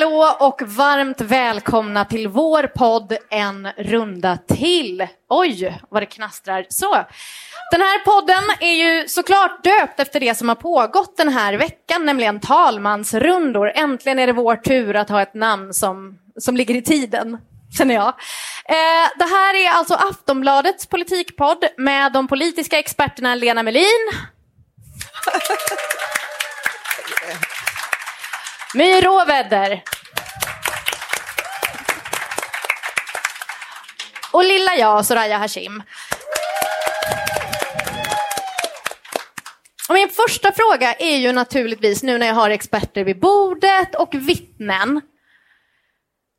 Hallå och varmt välkomna till vår podd En runda till. Oj, vad det knastrar. Så, den här podden är ju såklart döpt efter det som har pågått den här veckan, nämligen talmansrundor. Äntligen är det vår tur att ha ett namn som, som ligger i tiden, känner jag. Eh, det här är alltså Aftonbladets politikpodd med de politiska experterna Lena Melin. My Råväder. Och lilla jag, Soraya Hashim. Och min första fråga är ju naturligtvis, nu när jag har experter vid bordet och vittnen.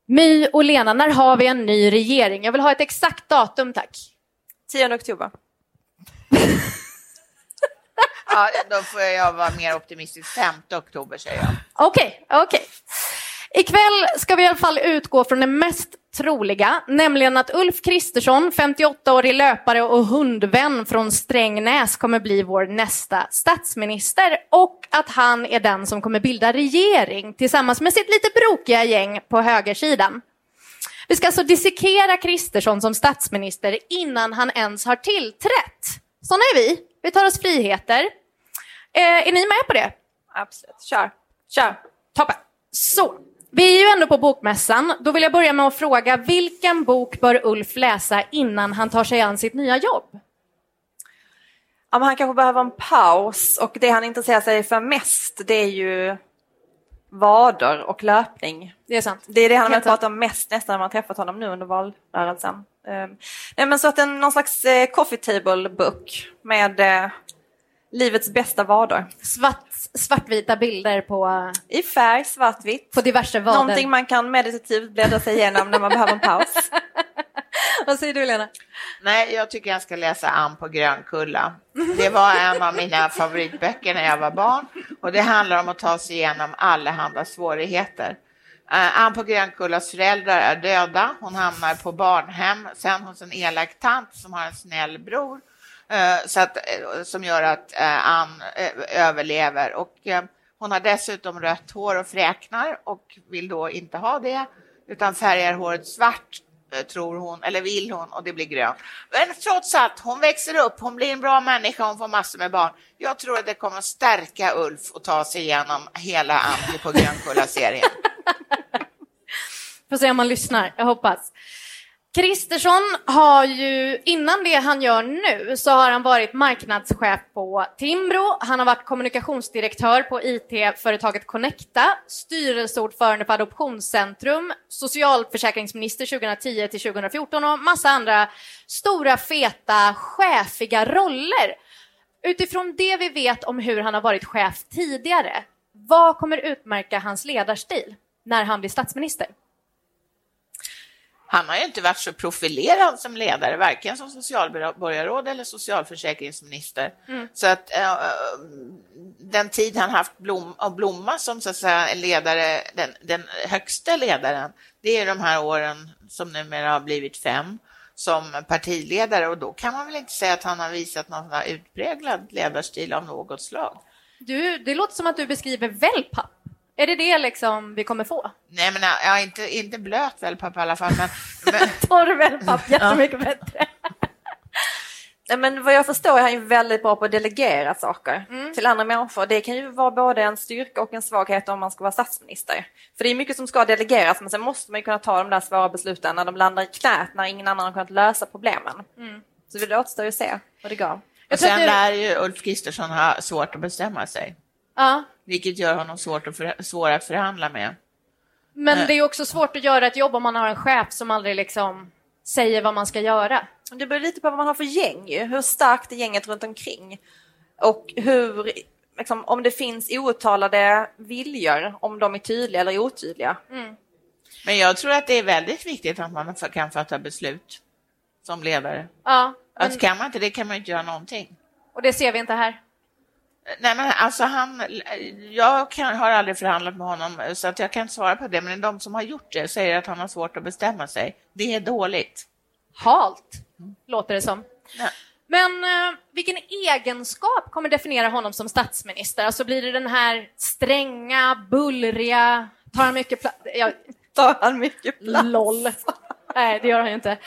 My och Lena, när har vi en ny regering? Jag vill ha ett exakt datum, tack. 10 oktober. Ja, då får jag vara mer optimistisk. 5 oktober säger jag. Okej, okej. Ikväll ska vi i alla fall utgå från det mest troliga, nämligen att Ulf Kristersson, 58-årig löpare och hundvän från Strängnäs, kommer bli vår nästa statsminister och att han är den som kommer bilda regering tillsammans med sitt lite brokiga gäng på högersidan. Vi ska alltså dissekera Kristersson som statsminister innan han ens har tillträtt. Såna är vi. Vi tar oss friheter. Eh, är ni med på det? Absolut. Kör. Kör. Toppen. Så, vi är ju ändå på Bokmässan. Då vill jag börja med att fråga, vilken bok bör Ulf läsa innan han tar sig an sitt nya jobb? Ja, han kanske behöver en paus och det han intresserar sig för mest det är ju vader och löpning. Det är sant. Det är det han har pratat om mest nästan när man träffat honom nu under valrörelsen. Um, nej, men så att en, någon slags eh, coffee table book med eh, livets bästa vader. Svart, svartvita bilder på, I färg, svartvitt. på diverse vader. Någonting man kan meditativt bläddra sig igenom när man behöver en paus. Vad säger du, Lena? Nej, jag tycker jag ska läsa Ann på Grönkulla. Det var en av mina favoritböcker när jag var barn och det handlar om att ta sig igenom allehanda svårigheter. Uh, Ann på Grönkullas föräldrar är döda. Hon hamnar på barnhem, sen hos en elak tant som har en snäll bror Eh, så att, eh, som gör att eh, Ann överlever. Och, hon har dessutom rött hår och fräknar och vill då inte ha det utan färgar håret svart tror hon, eller vill hon, och det blir grönt. Men trots allt, hon växer upp, hon blir en bra människa, hon får massor med barn. Jag tror att det kommer att stärka Ulf och ta sig igenom hela Antti på Grönkulla-serien. Får se om man lyssnar, jag hoppas. Kristersson har ju, innan det han gör nu, så har han varit marknadschef på Timbro, han har varit kommunikationsdirektör på IT-företaget Connecta, styrelseordförande för Adoptionscentrum, socialförsäkringsminister 2010 till 2014 och massa andra stora, feta, chefiga roller. Utifrån det vi vet om hur han har varit chef tidigare, vad kommer utmärka hans ledarstil när han blir statsminister? Han har ju inte varit så profilerad som ledare, varken som socialborgarråd eller socialförsäkringsminister. Mm. Så att äh, den tid han haft blom, att blomma som så att säga, ledare, den, den högsta ledaren, det är de här åren som numera har blivit fem som partiledare och då kan man väl inte säga att han har visat någon utpräglad ledarstil av något slag. Du, det låter som att du beskriver wellpapp. Är det det liksom vi kommer få? Nej, men ja, inte, inte blöt wellpapp i alla fall. Men, men... Torr wellpapp, jättemycket ja. bättre. Nej, men vad jag förstår är han ju väldigt bra på att delegera saker mm. till andra människor. Det kan ju vara både en styrka och en svaghet om man ska vara statsminister. För det är mycket som ska delegeras, men sen måste man ju kunna ta de där svåra besluten när de landar i knät, när ingen annan har kunnat lösa problemen. Mm. Så det återstår ju att se vad det gav. Och sen lär ju Ulf Kristersson ha svårt att bestämma sig. Ja. Vilket gör honom svårt att för, svår att förhandla med. Men eh. det är också svårt att göra ett jobb om man har en chef som aldrig liksom säger vad man ska göra. Det beror lite på vad man har för gäng, hur starkt är gänget runt omkring och hur, liksom, om det finns outtalade viljor, om de är tydliga eller otydliga. Mm. Men jag tror att det är väldigt viktigt att man kan fatta beslut som ledare. Ja, men... Alltså kan man inte det kan man inte göra någonting. Och det ser vi inte här. Nej, men alltså han, jag kan, har aldrig förhandlat med honom så att jag kan inte svara på det, men de som har gjort det säger att han har svårt att bestämma sig. Det är dåligt. Halt, låter det som. Ja. Men eh, vilken egenskap kommer definiera honom som statsminister? Alltså blir det den här stränga, bullriga, tar han mycket plats? Ja, Tar han mycket plats? LOL. Nej, det gör han ju inte.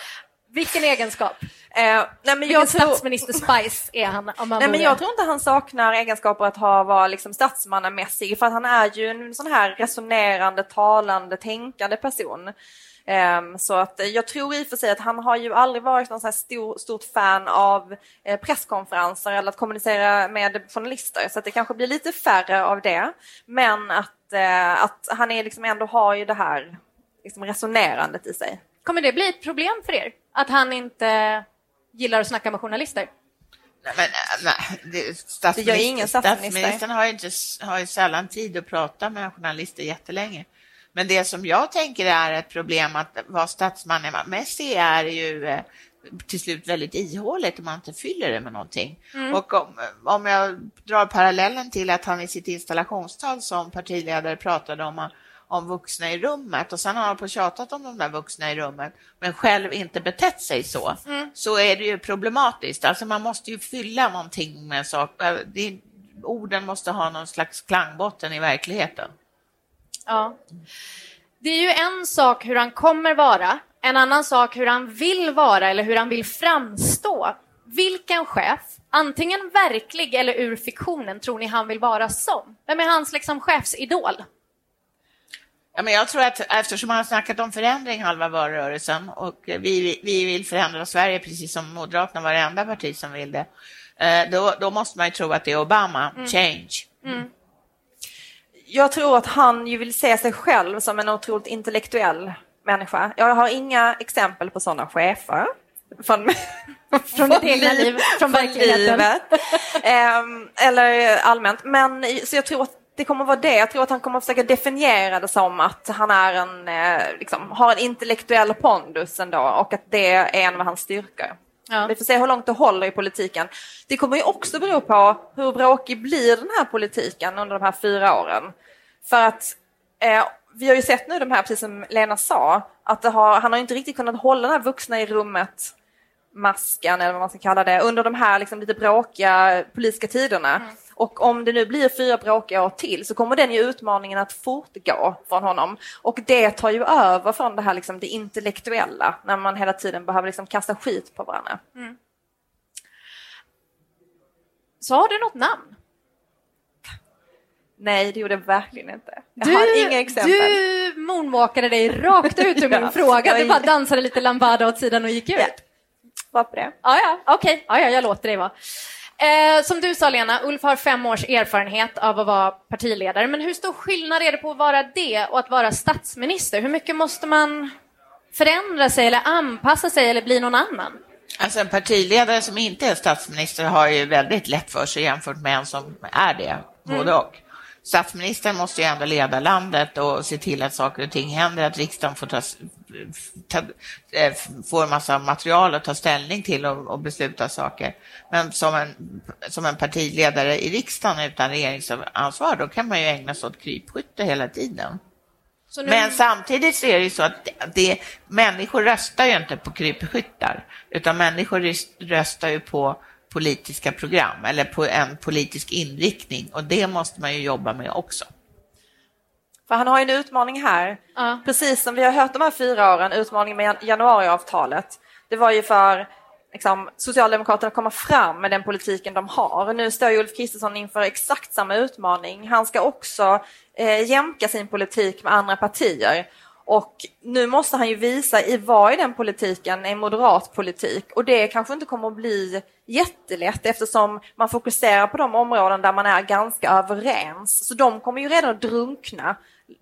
Vilken egenskap? Eh, nej, men Vilken jag tror, statsminister Spice är han? Om man nej, men jag tror inte han saknar egenskaper att ha, vara liksom statsmannamässig för att han är ju en sån här resonerande, talande, tänkande person. Ehm, så att jag tror i och för sig att han har ju aldrig varit någon här stor, stort fan av eh, presskonferenser eller att kommunicera med journalister så att det kanske blir lite färre av det. Men att, eh, att han är liksom ändå har ju det här liksom resonerandet i sig. Kommer det bli ett problem för er? Att han inte gillar att snacka med journalister? Nej, men, äh, nej, det, statsminister, Det gör ingen statsminister. Statsministern har ju, inte, har ju sällan tid att prata med journalister jättelänge. Men det som jag tänker är ett problem att vara statsmannamässig är ju eh, till slut väldigt ihåligt om man inte fyller det med någonting. Och om, om jag drar parallellen till att han i sitt installationstal som partiledare pratade om om vuxna i rummet och sen har han på tjatat om de där vuxna i rummet men själv inte betett sig så, så är det ju problematiskt. Alltså man måste ju fylla någonting med saker. Det, orden måste ha någon slags klangbotten i verkligheten. Ja. Det är ju en sak hur han kommer vara, en annan sak hur han vill vara eller hur han vill framstå. Vilken chef, antingen verklig eller ur fiktionen, tror ni han vill vara som? Vem är hans liksom chefsidol? Ja, men jag tror att eftersom man har snackat om förändring halva valrörelsen och vi, vi vill förändra Sverige precis som Moderaterna var det enda parti som vill det, eh, då, då måste man ju tro att det är Obama, change. Jag tror att han ju vill se sig själv som en otroligt intellektuell människa. Jag har inga exempel på sådana chefer. Från, Från ditt egna liv, från verkligheten. livet. Ehm, eller allmänt. Men så jag tror att det kommer vara det. Jag tror att han kommer försöka definiera det som att han är en, eh, liksom, har en intellektuell pondus ändå och att det är en av hans styrkor. Ja. Vi får se hur långt det håller i politiken. Det kommer ju också bero på hur bråkig blir den här politiken under de här fyra åren. För att eh, vi har ju sett nu de här, precis som Lena sa, att har, han har inte riktigt kunnat hålla den här vuxna i rummet masken eller vad man ska kalla det under de här liksom lite bråkiga politiska tiderna. Och om det nu blir fyra bråkiga år till så kommer den ju utmaningen att fortgå från honom. Och det tar ju över från det här liksom det intellektuella när man hela tiden behöver liksom kasta skit på varandra. Så har du något namn? Nej, det gjorde jag verkligen inte. Jag har inga exempel. du moonwalkade dig rakt ut ur min Ja, fråga. Du bara dansade lite lambada åt sidan och gick ut. Ja. Var på det. Ja, ja, okej. Ja, ja, jag låter dig vara. Eh, som du sa, Lena, Ulf har fem års erfarenhet av att vara partiledare. Men hur stor skillnad är det på att vara det och att vara statsminister? Hur mycket måste man förändra sig eller anpassa sig eller bli någon annan? Alltså en partiledare som inte är statsminister har ju väldigt lätt för sig jämfört med en som är det, både och. Statsministern måste ju ändå leda landet och se till att saker och ting händer, att riksdagen får, ta, ta, eh, får massa material att ta ställning till och, och besluta saker. Men som en, som en partiledare i riksdagen utan regeringsansvar, då kan man ju ägna sig åt krypskytte hela tiden. Nu, Men samtidigt så är det ju så att det, människor röstar ju inte på krypskyttar, utan människor röst- röstar ju på politiska program eller på en politisk inriktning och det måste man ju jobba med också. För han har ju en utmaning här. Ja. Precis som vi har hört de här fyra åren, utmaningen med jan- januariavtalet. Det var ju för liksom, Socialdemokraterna att komma fram med den politiken de har. Nu står ju Ulf Kristersson inför exakt samma utmaning. Han ska också eh, jämka sin politik med andra partier. Och nu måste han ju visa i vad i den politiken är moderat politik och det kanske inte kommer att bli jättelätt eftersom man fokuserar på de områden där man är ganska överens. Så de kommer ju redan att drunkna.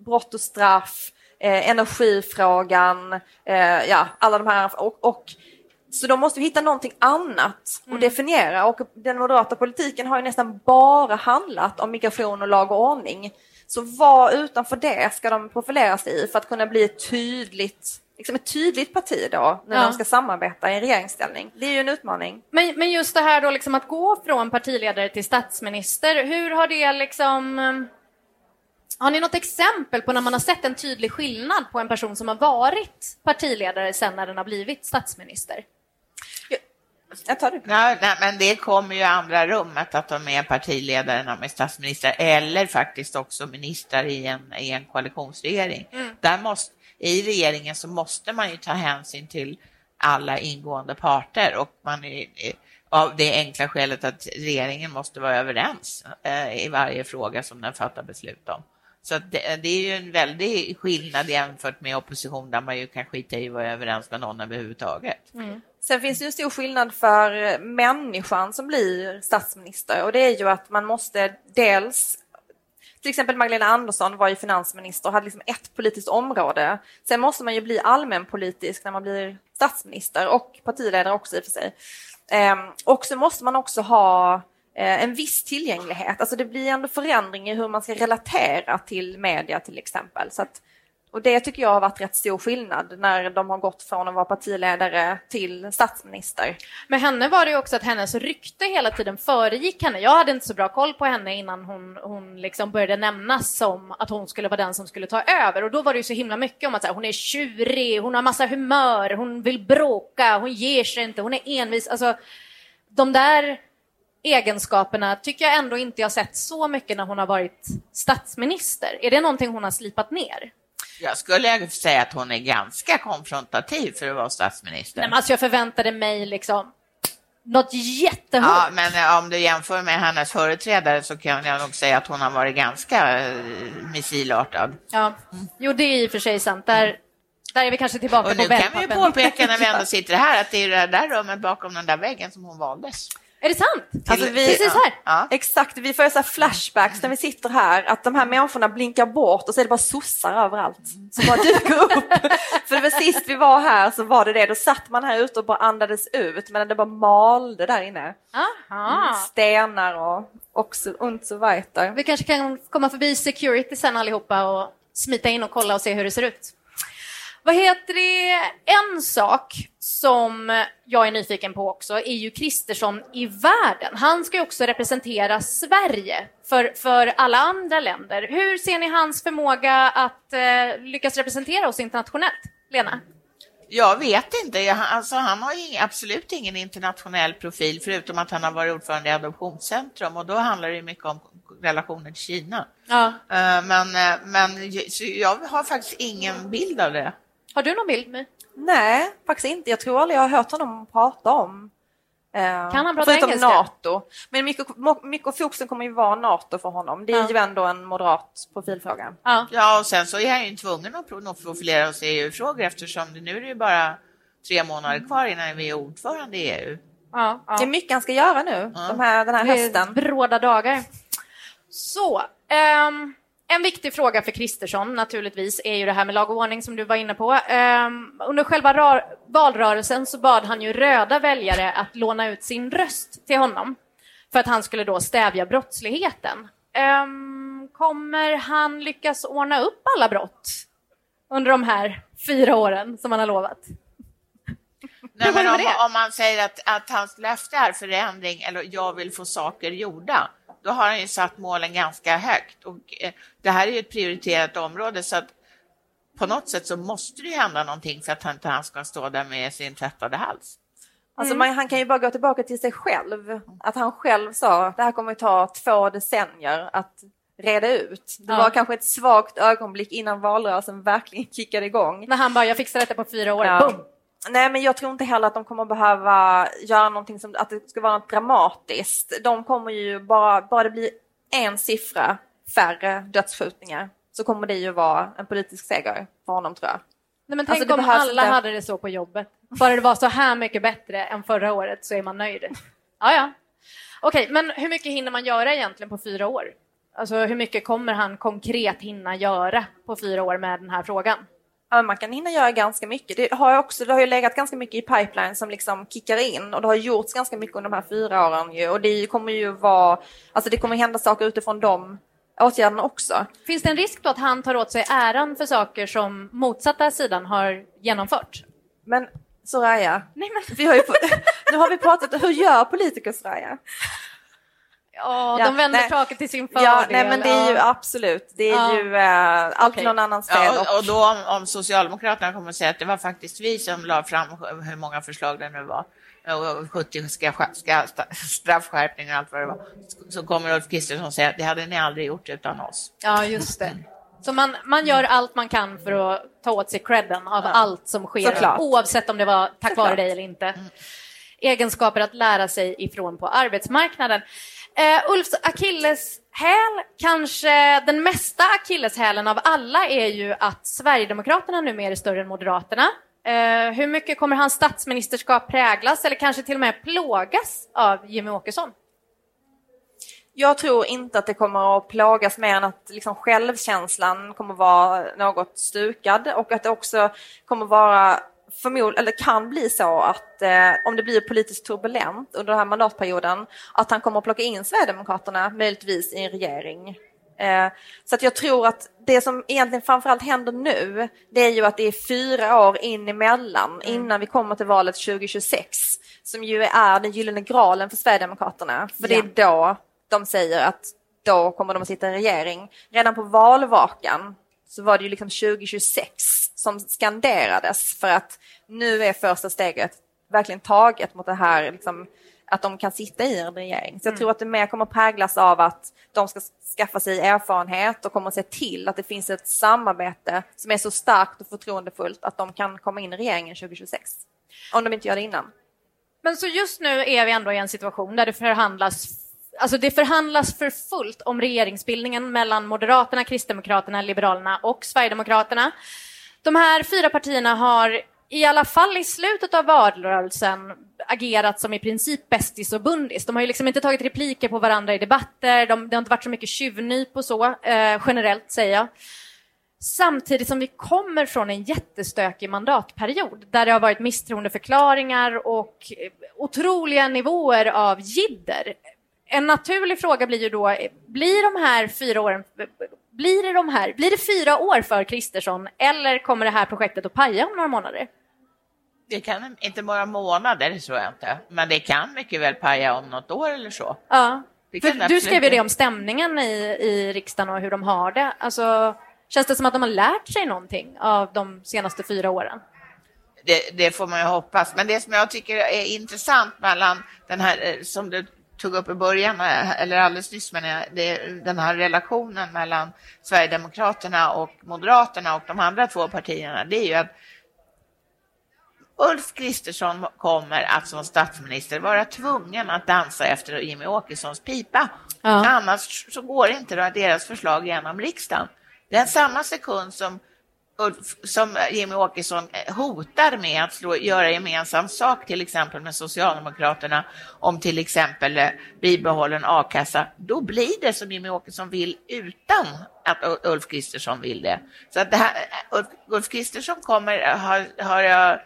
Brott och straff, eh, energifrågan, eh, ja alla de här och, och Så då måste hitta någonting annat och definiera och den moderata politiken har ju nästan bara handlat om migration och lag och ordning. Så vad utanför det ska de profilera sig i för att kunna bli ett tydligt, liksom ett tydligt parti då när Ja. de ska samarbeta i en regeringsställning? Det är ju en utmaning. Men, men just det här då liksom att gå från partiledare till statsminister, hur har det liksom... Har ni något exempel på när man har sett en tydlig skillnad på en person som har varit partiledare sen när den har blivit statsminister? Jag tar det. Nej, nej, men det kommer ju i andra rummet att de är partiledare när de är statsminister eller faktiskt också ministrar i en, i en koalitionsregering. Där måste, I regeringen så måste man ju ta hänsyn till alla ingående parter och man är, är, av det enkla skälet att regeringen måste vara överens eh, i varje fråga som den fattar beslut om. Så att det, det är ju en väldig skillnad jämfört med opposition där man ju kan skita i att vara överens med någon överhuvudtaget. Mm. Sen finns det ju en stor skillnad för människan som blir statsminister och det är ju att man måste dels till exempel Magdalena Andersson var ju finansminister och hade liksom ett politiskt område. Sen måste man ju bli allmänpolitisk när man blir statsminister och partiledare också i och för sig. Ehm, och så måste man också ha Eh, en viss tillgänglighet. Alltså det blir ändå förändring i hur man ska relatera till media till exempel. Så att, och det tycker jag har varit rätt stor skillnad när de har gått från att vara partiledare till statsminister. Med henne var det ju också att hennes rykte hela tiden föregick henne. Jag hade inte så bra koll på henne innan hon, hon liksom började nämnas som att hon skulle vara den som skulle ta över. Och då var det ju så himla mycket om att så här, hon är tjurig, hon har massa humör, hon vill bråka, hon ger sig inte, hon är envis. Alltså, de där egenskaperna tycker jag ändå inte jag sett så mycket när hon har varit statsminister. Är det någonting hon har slipat ner? Jag skulle säga att hon är ganska konfrontativ för att vara statsminister. Nej, men alltså jag förväntade mig liksom något jättehårt. Ja, men eh, om du jämför med hennes företrädare så kan jag nog säga att hon har varit ganska eh, missilartad. Ja. Jo, det är i och för sig sant. Där, där är vi kanske tillbaka Och på nu kan vi ju påpeka när vi ändå sitter här att det är det där rummet bakom den där väggen som hon valdes. Är det sant? Alltså, vi- Precis här? Ja. Exakt, vi får så här flashbacks när vi sitter här, att de här människorna blinkar bort och så är det bara sossar överallt som bara dyker upp. För det var sist vi var här så var det det, då satt man här ute och bara andades ut men det bara malde där inne. Aha. Stenar och också und so weiter. Vi kanske kan komma förbi security sen allihopa och smita in och kolla och se hur det ser ut. Vad heter det? En sak som jag är nyfiken på också är ju Kristersson i världen. Han ska ju också representera Sverige för, för alla andra länder. Hur ser ni hans förmåga att eh, lyckas representera oss internationellt? Lena? Jag vet inte. Alltså, han har ju absolut ingen internationell profil förutom att han har varit ordförande i Adoptionscentrum och då handlar det mycket om relationer till Kina. Ja. Eh, Men, eh, men så jag har faktiskt ingen bild av det. Har du någon bild? Med? Nej, faktiskt inte. Jag tror aldrig jag har hört honom prata om eh, Kan han prata förutom engelska? NATO. Men mycket, mycket av fokusen kommer ju vara NATO för honom. Det är Ja. ju ändå en moderat profilfråga. Ja. Ja, och sen så är han ju tvungen att pro- att profilera sig i EU-frågor eftersom det, nu är det ju bara tre månader kvar innan vi är ordförande i EU. Ja, ja. Det är mycket han ska göra nu de här, den här Det är hösten. Bråda dagar. Så, ehm, en viktig fråga för Kristersson naturligtvis är ju det här med lag och ordning som du var inne på. Ehm, under själva valrörelsen så bad han ju röda väljare att låna ut sin röst till honom för att han skulle då stävja brottsligheten. Ehm, kommer han lyckas ordna upp alla brott under de här fyra åren som han har lovat? Nej, men om, om man säger att, att hans löfte är förändring eller jag vill få saker gjorda, då har han ju satt målen ganska högt. Och, eh, det här är ju ett prioriterat område så att på något sätt så måste det ju hända någonting för att han inte han ska stå där med sin tvättade hals. Alltså man, han kan ju bara gå tillbaka till sig själv. Att han själv sa det här kommer att ta två decennier att reda ut. Det Ja. var kanske ett svagt ögonblick innan valrörelsen verkligen kickade igång. När han bara, jag fixar detta på fyra år, Ja. boom! Nej, men jag tror inte heller att de kommer behöva göra någonting som att det ska vara något dramatiskt. De kommer ju bara, bara det blir en siffra färre dödsskjutningar så kommer det ju vara en politisk seger för honom tror jag. Nej, men Alltså, tänk det om alla inte- hade det så på jobbet. Bara det var så här mycket bättre än förra året så är man nöjd. Ja, ja. Okej, men hur mycket hinner man göra egentligen på fyra år? Alltså hur mycket kommer han konkret hinna göra på fyra år med den här frågan? Man kan hinna göra ganska mycket. Det har, också, det har ju legat ganska mycket i pipeline som liksom kickar in och det har gjorts ganska mycket under de här fyra åren ju, och det kommer ju vara, alltså det kommer hända saker utifrån de åtgärderna också. Finns det en risk då att han tar åt sig äran för saker som motsatta sidan har genomfört? Men Soraya, Nej, men... vi har ju, nu har vi pratat, hur gör politiker Soraya? Ja, de vänder nej. taket till sin fördel. Ja, nej, men det är ju absolut, det är ja. ju uh, allt okay. någon annans fel. Ja, och, och då om, om Socialdemokraterna kommer att säga att det var faktiskt vi som la fram hur många förslag det nu var, och 70 ska, ska, straffskärpningar och allt vad det var, så kommer Ulf Kristersson säga att det hade ni aldrig gjort utan oss. Ja, just det. Så man, man gör allt man kan för att ta åt sig credden av ja. allt som sker, Såklart. oavsett om det var tack Såklart. vare dig eller inte. Mm. Egenskaper att lära sig ifrån på arbetsmarknaden. Uh, Ulfs akilleshäl, kanske den mesta akilleshälen av alla är ju att Sverigedemokraterna numera är större än Moderaterna. Uh, hur mycket kommer hans statsministerskap präglas eller kanske till och med plågas av Jimmy Åkesson? Jag tror inte att det kommer att plågas mer än att liksom självkänslan kommer vara något stukad och att det också kommer vara förmod eller kan bli så att eh, om det blir politiskt turbulent under den här mandatperioden, att han kommer att plocka in Sverigedemokraterna möjligtvis i en regering. Eh, så att jag tror att det som egentligen framförallt händer nu, det är ju att det är fyra år in emellan mm. innan vi kommer till valet 2026, som ju är den gyllene graalen för Sverigedemokraterna. För ja. det är då de säger att då kommer de att sitta i regering. Redan på valvakan så var det ju liksom 2026 som skanderades för att nu är första steget verkligen taget mot det här liksom, att de kan sitta i en regering. Så jag mm. tror att det mer kommer präglas av att de ska skaffa sig erfarenhet och kommer se till att det finns ett samarbete som är så starkt och förtroendefullt att de kan komma in i regeringen 2026. Om de inte gör det innan. Men så just nu är vi ändå i en situation där det förhandlas Alltså det förhandlas för fullt om regeringsbildningen mellan Moderaterna, Kristdemokraterna, Liberalerna och Sverigedemokraterna. De här fyra partierna har i alla fall i slutet av valrörelsen agerat som i princip bästis och bundis. De har ju liksom inte tagit repliker på varandra i debatter, de, det har inte varit så mycket tjuvnyp och så, eh, generellt säger jag. Samtidigt som vi kommer från en jättestökig mandatperiod där det har varit misstroendeförklaringar och eh, otroliga nivåer av jidder en naturlig fråga blir ju då, blir de här fyra åren, blir det, de här, blir det fyra år för Kristersson eller kommer det här projektet att paja om några månader? Det kan inte bara månader, tror jag inte, men det kan mycket väl paja om något år eller så. Ja, för du skrev ju det om stämningen i, i riksdagen och hur de har det. Alltså, känns det som att de har lärt sig någonting av de senaste fyra åren? Det, det, får man ju hoppas. Men det som jag tycker är intressant mellan den här, eh, som du tog upp i början, eller alldeles nyss, men det, den här relationen mellan Sverigedemokraterna och Moderaterna och de andra två partierna, det är ju att Ulf Kristersson kommer att som statsminister vara tvungen att dansa efter Jimmy Åkessons pipa. Ja. Annars så går inte deras förslag genom riksdagen. Den samma sekund som som Jimmy Åkesson hotar med att slå, göra gemensam sak till exempel med Socialdemokraterna om till exempel eh, bibehållen a-kassa, då blir det som Jimmy Åkesson vill utan att Ulf Kristersson vill det. Så att det här, eh, Ulf, Ulf Kristersson kommer, eh, har, har jag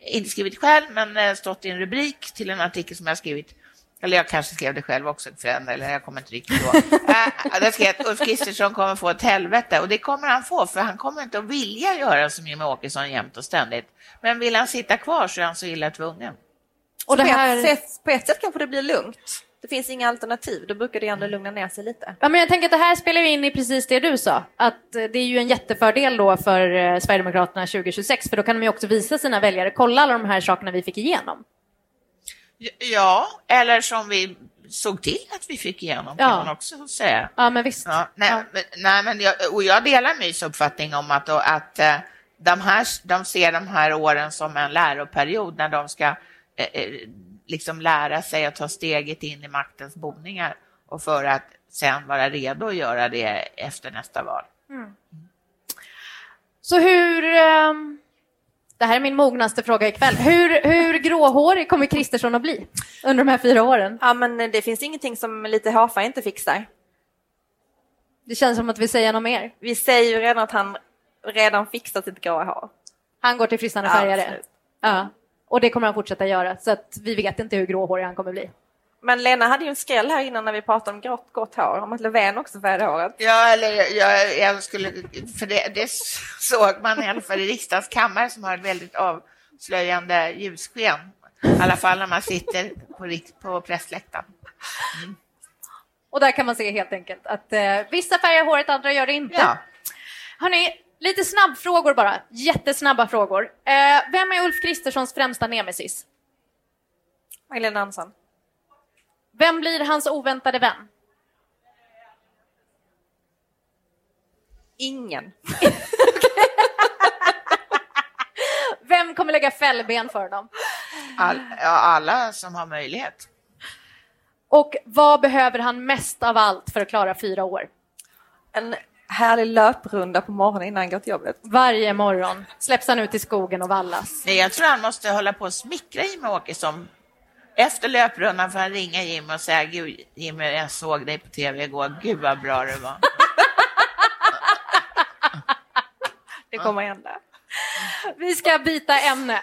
inte skrivit själv, men stått i en rubrik till en artikel som jag skrivit eller jag kanske skrev det själv också, eller jag kommer inte riktigt ihåg. äh, det skrev att Ulf Kristersson kommer få ett helvete och det kommer han få för han kommer inte att vilja göra som Jimmie Åkesson jämt och ständigt. Men vill han sitta kvar så är han så illa tvungen. Och det här... på, ett sätt, på ett sätt kanske det blir lugnt. Det finns inga alternativ, då brukar det ändå lugna ner sig lite. Ja, men jag tänker att det här spelar in i precis det du sa, att eh, det är ju en jättefördel då för eh, Sverigedemokraterna 2026, för då kan de ju också visa sina väljare, kolla alla de här sakerna vi fick igenom. Ja, eller som vi såg till att vi fick igenom, ja. kan man också säga. Ja, men visst. Ja, nej, ja. Men, nej, men jag, och jag delar Mys uppfattning om att, att eh, de, här, de ser de här åren som en läroperiod när de ska eh, eh, liksom lära sig att ta steget in i maktens boningar och för att sen vara redo att göra det efter nästa val. Mm. Så hur... Um det här är min mognaste fråga ikväll. Hur, hur gråhårig kommer Kristersson att bli under de här fyra åren? Ja, men det finns ingenting som lite hafa inte fixar. Det känns som att vi säger något mer. Vi säger ju redan att han redan fixat sitt gråa hår. Han går till fristande Ja, färgare. absolut. Ja. Och det kommer han fortsätta göra, så att vi vet inte hur gråhårig han kommer bli. Men Lena hade ju en skräll här innan när vi pratade om grått, grått hår, om att Löfven också färgade håret. Ja, eller jag, jag skulle, för det, det såg man i alla fall i riksdagens kammare som har ett väldigt avslöjande ljussken. I alla fall när man sitter på, på pressläktaren. Och där kan man se helt enkelt att eh, vissa färgar håret, andra gör det inte. Ja. Hörni, lite snabbfrågor bara. Jättesnabba frågor. Eh, vem är Ulf Kristerssons främsta nemesis? Magdalena Andersson. Vem blir hans oväntade vän? Ingen. Vem kommer lägga fällben för dem? All, ja, alla som har möjlighet. Och vad behöver han mest av allt för att klara fyra år? En härlig löprunda på morgonen innan han går till jobbet. Varje morgon släpps han ut i skogen och vallas. Nej, jag tror han måste hålla på och smickra Jimmie Åkesson. Efter löprundan får han ringa Jimmy och säga Gud, Jimmy, jag såg dig på tv igår. Gud vad bra du var. Det kommer hända. Vi ska byta ämne.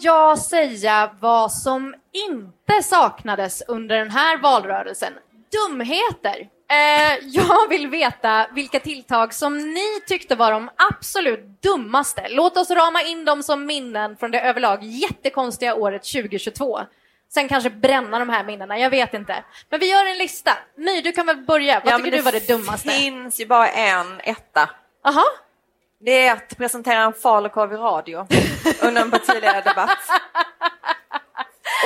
jag säga vad som inte saknades under den här valrörelsen? Dumheter. Eh, jag vill veta vilka tilltag som ni tyckte var de absolut dummaste. Låt oss rama in dem som minnen från det överlag jättekonstiga året 2022. Sen kanske bränna de här minnena, jag vet inte. Men vi gör en lista. My, du kan väl börja. Vad Ja, tycker du var det dummaste? Det finns ju bara en etta. Aha. Det är att presentera en falukorv i radio under en partiledardebatt.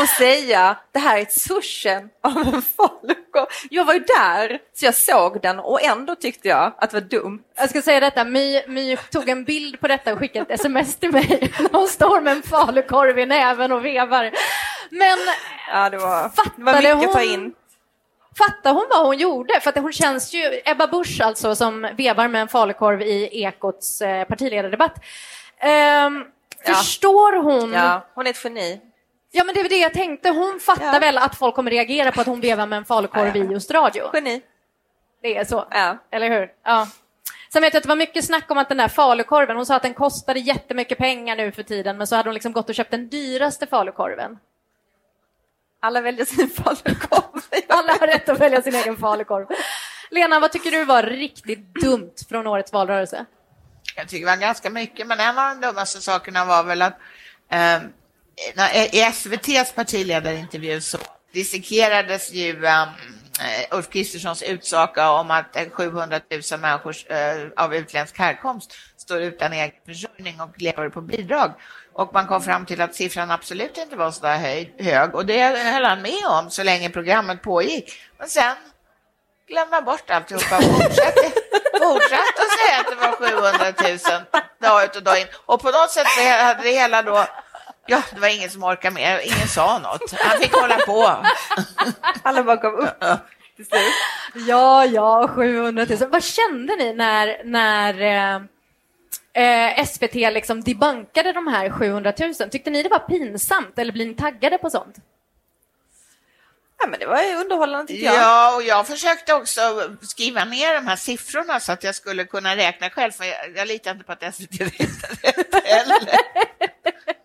Och säga det här är ett sushen av en falukorv. Jag var ju där så jag såg den och ändå tyckte jag att det var dumt. Jag ska säga detta, My, My tog en bild på detta och skickade ett sms till mig. Hon står med en falukorv i näven och vevar. Men Ja, det var, det var Fattade mycket att ta hon- in. Fattar hon vad hon gjorde? För att hon känns ju, Ebba Busch alltså, som vevar med en falukorv i Ekots eh, partiledardebatt. Ehm, Ja. Förstår hon? Ja. Ja, hon är ett geni. men det är det jag tänkte. Hon fattar Ja. väl att folk kommer reagera på att hon vevar med en falukorv i just radio. Geni. Det är så. Ja. Eller hur? Ja. Sen vet jag att det var mycket snack om att den där falukorven, hon sa att den kostade jättemycket pengar nu för tiden, men så hade hon liksom gått och köpt den dyraste falukorven. Alla väljer sin falukorv. Alla har rätt att välja sin egen falukorv. Lena, vad tycker du var riktigt dumt från årets valrörelse? Jag tycker det var ganska mycket, men en av de dummaste sakerna var väl att eh, i SVTs partiledarintervju så dissekerades ju eh, Ulf Kristerssons utsaga om att eh, 700 000 människor eh, av utländsk härkomst står utan egen försörjning och lever på bidrag. Och man kom fram till att siffran absolut inte var så där hög och det höll han med om så länge programmet pågick. Men sen glömde han bort alltihopa och fortsatte, fortsatte att säga att det var 700 000 dag ut och dag in. Och på något sätt så hade det hela då, ja, det var ingen som orkade med, ingen sa något. Han fick hålla på. Alla bara gav upp till slut. Ja, ja, 700 000. Vad kände ni när, när eh, eh, SVT liksom debankade de här 700 000? Tyckte ni det var pinsamt eller blir ni taggade på sånt? Ja, men det var ju underhållande tycker jag. Ja, och jag försökte också skriva ner de här siffrorna så att jag skulle kunna räkna själv, för jag, jag litar inte på att SVT räknar rätt heller.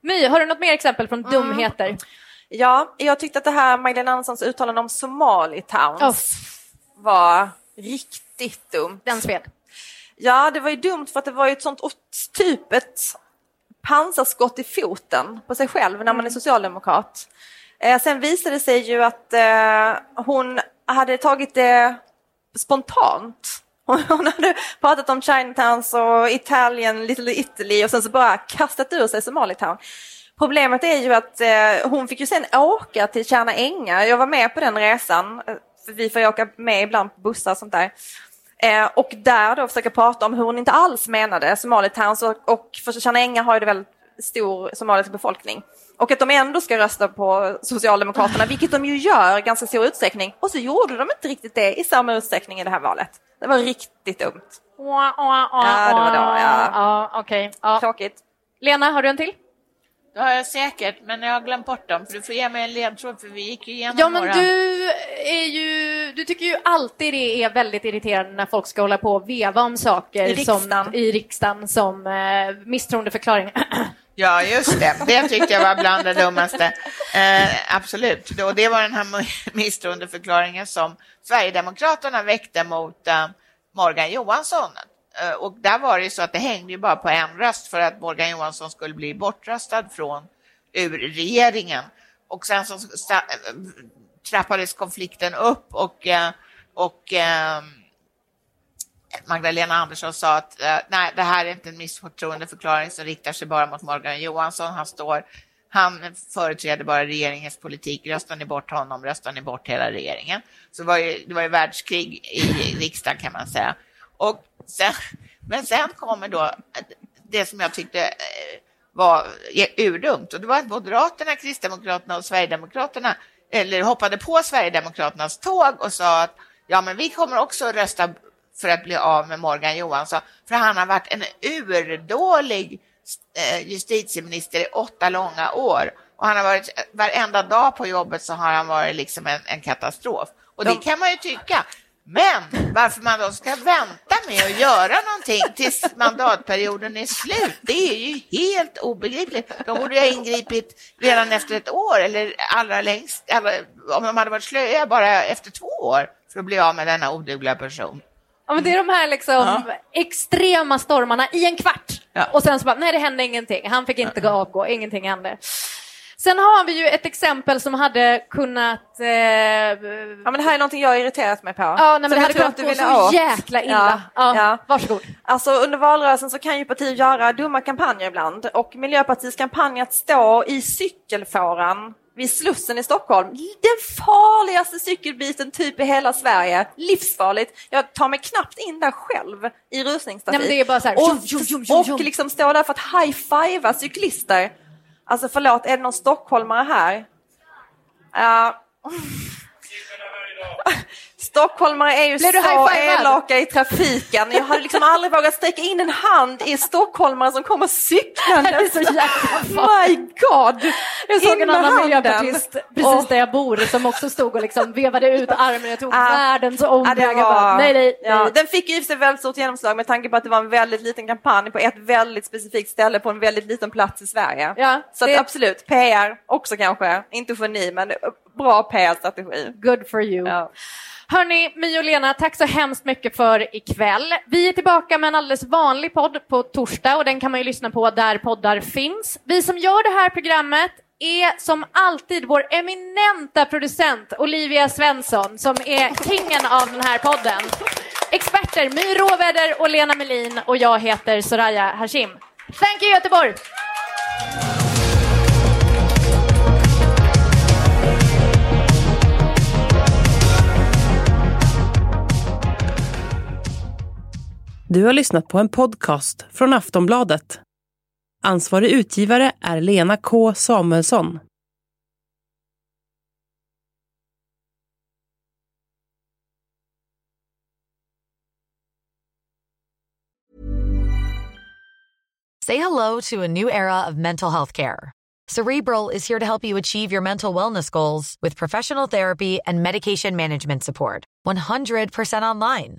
My, har du något mer exempel från dumheter? Ja, jag tyckte att det här Magdalena Anderssons uttalande om Somali Towns var riktigt dumt. Den sved. Ja, det var ju dumt för att det var ju ett sånt typ ett pansarskott i foten på sig själv när man är socialdemokrat. Eh, sen visade det sig ju att eh, hon hade tagit det spontant. Hon hade pratat om Chinatowns och Italien, Little Italy och sen så bara kastat ur sig Somalitown. Problemet är ju att eh, hon fick ju sen åka till Tjärna Ängar. Jag var med på den resan. Eh, för vi får ju åka med ibland på bussar och sånt där. Eh, och där då försöka prata om hur hon inte alls menade Somalitown, och, och för Tjärna Ängar har ju det väldigt stor somalisk befolkning. Och att de ändå ska rösta på Socialdemokraterna, vilket de ju gör i ganska stor utsträckning. Och så gjorde de inte riktigt det i samma utsträckning i det här valet. Det var riktigt dumt. Ja, det var då, ja. ja okej. Ja. Tråkigt. Lena, har du en till? Det har jag säkert, men jag har glömt bort dem. För du får ge mig en ledtråd, för vi gick ju igenom Ja, men några. du är ju... Du tycker ju alltid det är väldigt irriterande när folk ska hålla på och veva om saker I riksdagen. Som, i riksdagen som eh, misstroendeförklaring. Ja, just det. Det tyckte jag var bland det dummaste. Eh, absolut. Och det var den här misstroendeförklaringen som Sverigedemokraterna väckte mot eh, Morgan Johansson. Eh, och där var det ju så att det hängde ju bara på en röst för att Morgan Johansson skulle bli bortröstad från ur regeringen. Och sen så eh, trappades konflikten upp och, eh, och eh, Magdalena Andersson sa att eh, nej, det här är inte en misstroendeförklaring som riktar sig bara mot Morgan Johansson. Han, står, han företräder bara regeringens politik. Röstar ni bort honom, röstar ni bort hela regeringen. Så det var ju, det var ju världskrig i riksdagen kan man säga. Och sen, men sen kommer då det som jag tyckte eh, var urdumt och det var att Moderaterna, Kristdemokraterna och Sverigedemokraterna eller hoppade på Sverigedemokraternas tåg och sa att ja, men vi kommer också rösta för att bli av med Morgan Johansson, för han har varit en urdålig eh, justitieminister i åtta långa år. Och han har varit, varenda dag på jobbet så har han varit liksom en, en katastrof. Och det kan man ju tycka. Men varför man då ska vänta med att göra någonting tills mandatperioden är slut, det är ju helt obegripligt. De borde ju ha ingripit redan efter ett år eller allra längst, eller, om de hade varit slöa, bara efter två år för att bli av med denna odugliga person. Ja, men det är de här liksom extrema stormarna i en kvart. Ja. Och sen så bara, nej det hände ingenting. Han fick inte gå avgå, ingenting hände. Sen har vi ju ett exempel som hade kunnat... Eh, Ja, men det här är någonting jag har irriterat mig på. ja, nej, men det hade kunnat gå så åt. jäkla illa. Ja, Ja. Varsågod. Alltså under valrörelsen så kan ju partier göra dumma kampanjer ibland och Miljöpartiets kampanj att stå i cykelfåran vid Slussen i Stockholm, den farligaste cykelbiten typ i hela Sverige, livsfarligt. Jag tar mig knappt in där själv i rusningstrafik. Nej, men det är bara så här, och, och liksom stå där för att high-fivea cyklister. Alltså förlåt, är det någon stockholmare här? Ja. Stockholmare är ju så elaka i trafiken. Jag hade liksom aldrig vågat sträcka in en hand i stockholmare som kommer cyklande. My God! Jag såg In en annan miljöpartist precis där jag bor som också stod och liksom vevade ut armen. Jag tog Ah. världens Ja, omväg. bara, var... Nej, nej, ja, nej. den fick ju för sig väldigt stort genomslag med tanke på att det var en väldigt liten kampanj på ett väldigt specifikt ställe på en väldigt liten plats i Sverige. Ja, Så det- absolut, PR också kanske, inte geni men bra PR-strategi. Good for you. Ja. Hörni, My och Lena, tack så hemskt mycket för ikväll. Vi är tillbaka med en alldeles vanlig podd på torsdag och den kan man ju lyssna på där poddar finns. Vi som gör det här programmet är som alltid vår eminenta producent Olivia Svensson som är kingen av den här podden. Experter My Råväder och Lena Melin och jag heter Soraya Hashim. Thank you Göteborg! Du har lyssnat på en podcast från Aftonbladet. Ansvarig utgivare är Lena K Samuelsson. Say hello to a new era of mental health care. Cerebral is here to help you achieve your mental wellness goals with professional therapy and medication management support. 100% online.